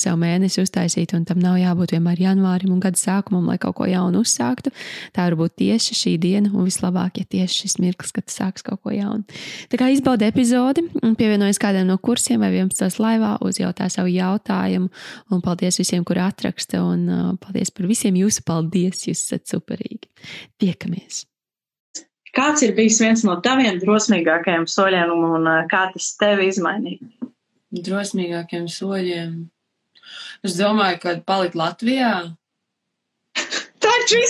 sev mēnesi uztaisīt, un tam nav jābūt vienmēr janvārim un gada sākumam, lai kaut ko jaunu uzsāktu. Tā var būt tieši šī diena, un vislabāk, ja tieši šis mirklis, kad sāks kaut ko jaunu. Tā kā izbaudi epizodi, pievienojas kādam no kursiem vai 11. laivā, uzjautā savu jautājumu, un paldies visiem, kuri atraksta, un uh, paldies par visiem jūsu paldies, jūs esat superīgi. Tiekamies! Kāds ir bijis viens no taviem drosmīgākajiem soļiem, un uh, kā tas tevi izmainīja? Drosmīgākiem soļiem. Es domāju, ka palikt Latvijā. Taču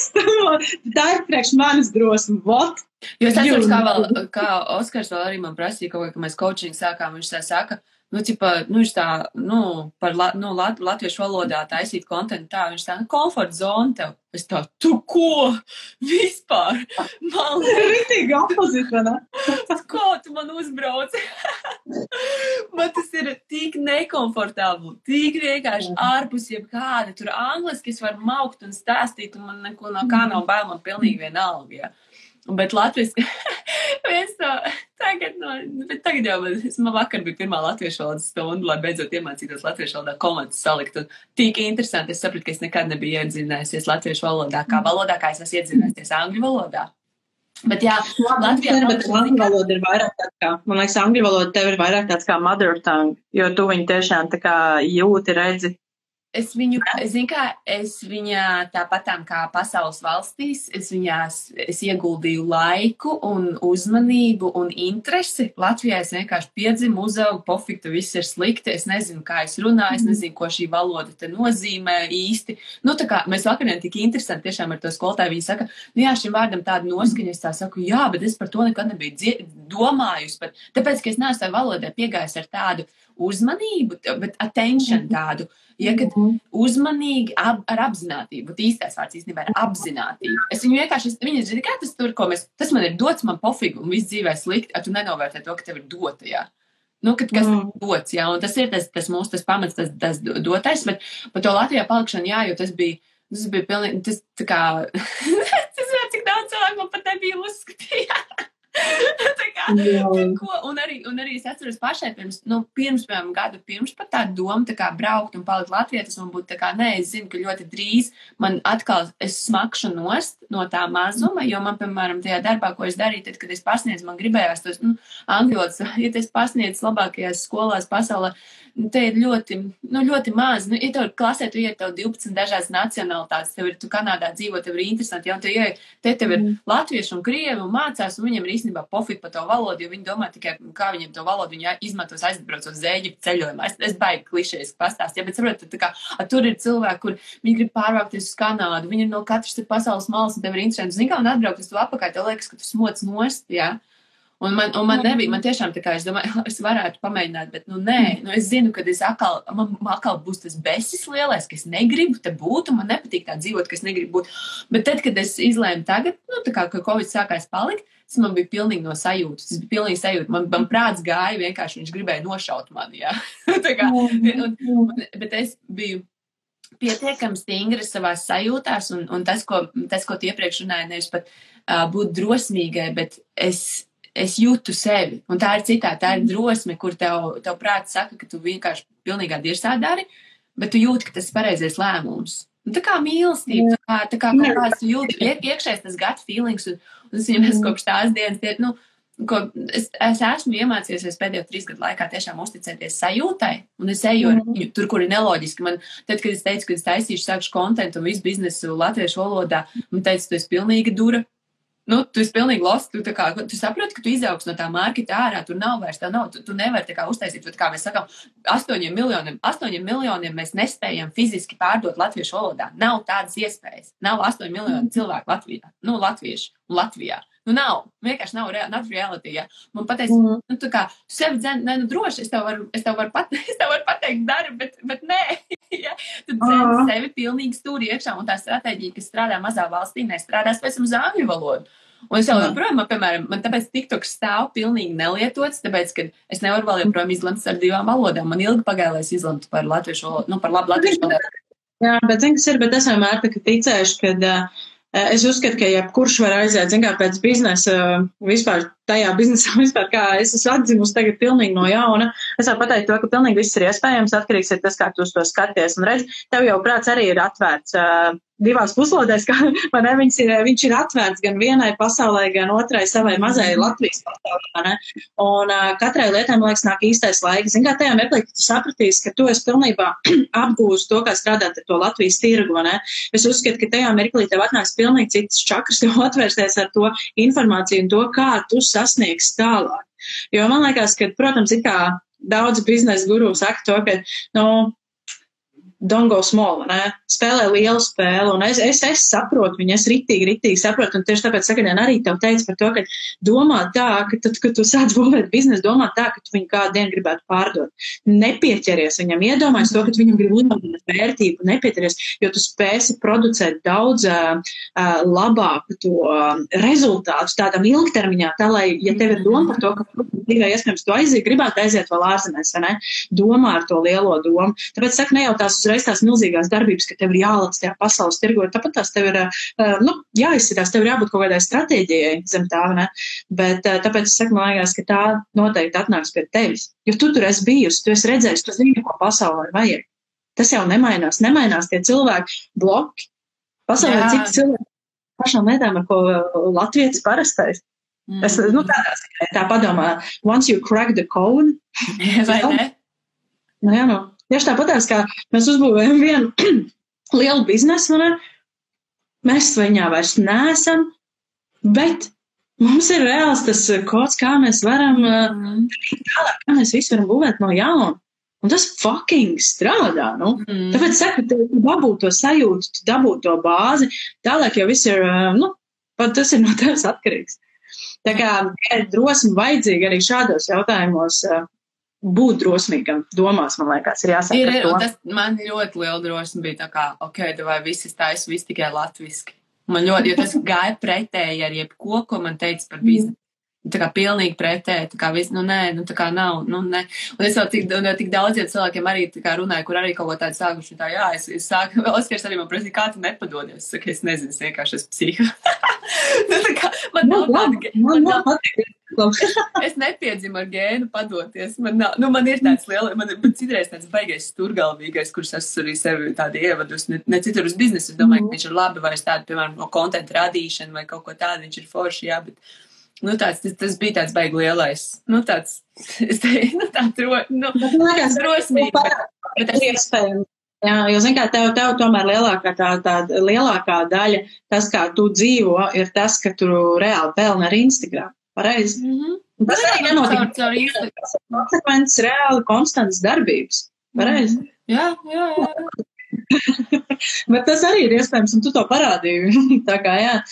tā ir priekš manis drosme. What? Jo es atceros, kā, vēl, kā Oskars vēl arī man prasīja, kaut ko, ka mēs coaching sākām, viņš tā saka, nu, ķipa, nu, viņš tā, nu, par la, nu, lat, latviešu valodā taisīt kontentu tā, viņš tā, nu, komfort zona tev. Es tā, tu ko? Vispār. Man Ritīgi opozīta, ne? Ko tu man uzbrauci? man tas ir tik nekomfortabli, tik vienkārši ārpus jebkāda. Tur angliski es varu maukt un stāstīt, un man neko no kā nav bail, man pilnīgi vienalga. Ja. Bet Latvijas viens no tagad, no, bet tagad jau es, man vakar bija pirmā latviešu valodas stunda, lai beidzot iemācītos latviešu valodā komandas salikt. Un tik interesanti, es sapratu, ka es nekad nebiju iedzinājusies latviešu valodā, kā valodā, kā es esmu iedzinājusies angļu valodā. Bet jā, Latvijā ir bet angļu valoda ir vairāk tāds kā, man liekas, angļu valoda tev ir vairāk tāds kā mother tongue, jo tu viņu tiešām tā kā jūti, redzi, Es viņu, zinu, kā es viņā tāpatām kā pasaules valstīs, es viņās, es ieguldīju laiku un uzmanību un interesi. Latvijā es vienkārši piedzimu, uzaugu, pofiktu, viss ir slikti, es nezinu, kā es runāju, es mhm. nezinu, ko šī valoda te nozīmē īsti. Nu, tā kā mēs vakarien tik interesanti tiešām ar to skolotāju, viņi saka, nu jā, šim vārdam tāda noskaņa, es tā saku, jā, bet es par to nekad nebiju domājusi, pat tāpēc, ka es neesmu tai valodai piegājis ar tādu uzmanību, bet attention mhm. tādu. Ja, kad mhm. uzmanīgi, ab, ar apziņotību, īstais vārds īstenībā ir apziņotība. Es viņu vienkārši, viņa zina, kā tas tur, ko mēs, tas man ir dots, man pofigu, un viss dzīvē slikti, ar tu nenovērtē to, ka tev ir dota. Jā. Nu, kad, kas mm. ir dots, jā, un tas ir tas, tas mūsu tas pamats, tas, tas dotais, bet par to Latvijā palikšanu, jā, jo tas bija, tas bija pilnīgi, tas tā kā, tas ir cik daudz cilvēku man pat nebija uzskatījāt. kā, ko, un, arī, un es atceros pašai pirms, nu, pirms piemēram, gadu pirms pat tā doma tā kā braukt un palikt Latvijā. Tas man būtu tā kā, nē, es zinu, ka ļoti drīz man atkal es smakšu nost no tā mazuma, jo man, piemēram, tajā darbā, ko es darīju, tad, kad es pasniedzu, man gribējās tos, nu, angļots, ja es pasniedzu labākajās skolās pasaulē, te ir ļoti, nu, ļoti maz. Nu, ja tev klasē, tu tev 12 dažādas nacionalitātes, tev ir, tu Kanādā dzīvo, tev ir interesanti, jau te, te tev ir mm. latvieši un krievi un mācās, un viņiem ir īstenībā pofīgi par to valodu, jo viņi domā tikai, kā viņiem to valodu viņi izmantos aizbraucot uz Ēģiptu ceļojumā. Es, es baigi klišejas pastāst, ja, bet saprotat, tā kā, a, tur ir cilvēki, kur viņi grib pārvākties uz Kanādu, viņi ir no katras pasaules malas, un tev ir interesanti, zini, kā un atbraukt uz to apakaļ, tev liekas, ka tu smoc nost. Ja? Un man, un man nebija, man tiešām tā kā es domāju, es varētu pamēģināt, bet, nu, nē, nu, es zinu, ka es atkal, man, man atkal būs tas besis lielais, ka es negribu te būt, un man nepatīk tā dzīvot, ka es negribu būt. Bet tad, kad es izlēmu tagad, nu, tā kā, ka Covid sākās palikt, tas man bija pilnīgi no sajūtas. Tas bija pilnīgi sajūta. Man, man prāts gāja vienkārši, viņš gribēja nošaut mani, tā kā, un, un, bet es biju pietiekami stingri savā sajūtās, un, un tas, ko, tas, ko tu iepriekš runāji, nevis pat uh, būt drosmīgai, bet es es jūtu sevi. Un tā ir citā, tā ir drosme, kur tev, tev prāts saka, ka tu vienkārši pilnīgā dirsā dari, bet tu jūti, ka tas ir pareizais lēmums. Un tā kā mīlestība, tā kā, tā kā kaut kāds jūtas iekšējais tas gut feelings, un, un es viņam esmu kopš tās dienas, tie, nu, ko es, es esmu iemācījies pēdējo trīs gadu laikā tiešām uzticēties sajūtai, un es eju ar viņu tur, kur ir neloģiski. Man, tad, kad es teicu, ka es taisīšu, sākšu kontentu un visu biznesu latviešu valodā, man teica, tu esi pilnīga dura. Nu, tu esi pilnīgi lost. Tu, kā, tu saproti, ka tu izaugs no tā mārketa ārā. Tur nav vairs tā, nav. Tu, tu nevari kā uztaisīt, bet kā mēs sakām, astoņiem miljoniem, astoņiem miljoniem mēs nespējam fiziski pārdot latviešu valodā. Nav tādas iespējas. Nav astoņi miljoni cilvēku Latvijā. Nu, latviešu Latvijā. Nu, nav. Vienkārši nav, rea nav reality. Ja. Man pateiks, mm. nu, tu kā, tu sevi dzen, ne, nu, droši, es tev varu, es tev varu, pat, es tev varu pateikt, dari, bet, bet nē. ja. Tu dzen mm. sevi pilnīgi stūri iekšā, un tā stratēģija, kas strādā mazā valstī, nestrādās pēc tam uz angļu valodu. Un es jau joprojām, man, piemēram, man tāpēc TikTok stāv pilnīgi nelietots, tāpēc, ka es nevaru vēl joprojām izlemt ar divām valodām. Man ilgi pagāja, lai es izlemtu par latviešu valodu, nu, par labu latviešu valodu. Jā, bet zini, kas ir, bet es vienmēr tā kā ticēšu, ka uh, Es uzskatu, ka jebkurš var aiziet, zin kā, pēc biznesa, vispār tajā biznesā, vispār kā es esmu atzimusi tagad pilnīgi no jauna. Es varu pateikt to, ka pilnīgi viss ir iespējams, atkarīgs ir tas, kā tu uz to skaties. Un redz, tev jau prāts arī ir atvērts uh, divās puslodēs, kā man ne, viņš ir, viņš ir atvērts gan vienai pasaulē, gan otrai savai mazai Latvijas pasaulē. Un uh, katrai lietai, man liekas, nāk īstais laiks. Zin kā tajā mirklī, ka tu sapratīsi, ka tu esi pilnībā apgūst to, kā strādāt ar to Latvijas tirgu, ne? Es uzskatu, ka tajā mirklī tev atnāks pilnīgi cits čakrs, tev atvērsties ar to informāciju un to, kā tu sasniegsi tālāk. Jo man liekas, ka, protams, ir kā daudz biznesa guru saka to, ka, nu, don't go small, ne? spēlē lielu spēli, un es, es, es saprotu viņu, es ritīgi, ritīgi saprotu, un tieši tāpēc sakadien arī tev teicu par to, ka domā tā, ka tad, kad tu sāc būvēt biznesu, domā tā, ka tu viņu kādu dienu gribētu pārdot. Nepieķeries viņam, iedomājies to, ka viņam grib uzlabot vērtību, nepieķeries, jo tu spēsi producēt daudz uh, labāku to uh, rezultātu tādam ilgtermiņā, tā lai, ja tev ir doma par to, ka tikai iespējams tu aiziet, gribētu aiziet vēl ārzemēs, vai ne? Domā ar to lielo domu. Tāpēc saka, ne jau tās uzreiz tās milzīgās darbības, ka tev ir jālec tajā pasaules tirgo. Tāpat tās tev ir, uh, nu, jāizsitās, tev ir jābūt kaut kādai stratēģijai zem tā, ne? Bet uh, tāpēc es saku, man liekas, ka tā noteikti atnāks pie tevis. Jo tu tur esi bijusi, tu esi redzējis, tu zini, ko pasaulē vajag. Tas jau nemainās, nemainās tie cilvēki bloki. Pasaulē citi cilvēki pašām lietām, ar ko latvietis parastais. Mm. Es, nu, tādā, tā padomā, once you crack the code. Vai ne? Nu, jā, nu, Tieši tāpatās, kā mēs uzbūvējam vienu lielu biznesu, ne? mēs viņā vairs neesam, bet mums ir reāls tas kods, kā mēs varam mm. tālāk, kā mēs visu varam būvēt no jauna. Un tas fucking strādā, nu. Mm. Tāpēc saku, tu dabū to sajūtu, tu dabū to bāzi, tālāk jau viss ir, nu, pat tas ir no tevis atkarīgs. Tā kā ir drosmi vajadzīga arī šādos jautājumos būt drosmīgam domās, man liekas, ir jāsaka. Ir, tas man ļoti liela drosme bija tā kā, ok, vai viss taisa, viss tikai latviski. Man ļoti, jo tas gāja pretēji ar jebko, ko man teica par biznesu. Tā kā pilnīgi pretēji, tā kā viss, nu nē, nu tā kā nav, nu nē. Un es jau tik, no, tik daudziem cilvēkiem arī tā kā runāju, kur arī kaut ko tādu sākuši, tā jā, es, es sāku, vēl Oskars arī man prasīja, kā tu nepadodies. Es saku, es nezinu, es vienkārši esmu psiho. nu, tā kā, man nav tāda, man nav, es nepiedzimu ar gēnu padoties. Man, nav, nu, man ir tāds liels, man ir citreiz tāds baigais stūrgalvīgais, kurš esmu arī sevi tādu ievadus, ne, ne citur uz biznesu. Es domāju, mm. ka viņš ir labi vai es tādu, piemēram, no kontentu radīšanu vai kaut ko tādu, viņš ir forši, jā, bet. Nu, tāds, tas, tas bija tāds baigi lielais. Nu, tāds, es teiktu, nu, tā tro, nu, man liekas, drosmīgi. Bet, bet es iespējams. Jā, jo, zin kā, tev, tev tomēr lielākā tā, tā lielākā daļa, tas, kā tu dzīvo, ir tas, ka tu reāli pelni ar Instagram. Pareizi. Mm -hmm. Tas arī nenotiek. Caur Instagram. Konsekvences reāli konstants darbības. Pareizi. Mm -hmm. Jā, jā, jā. Bet tas arī ir iespējams, un tu to parādīji. Tā kā jā.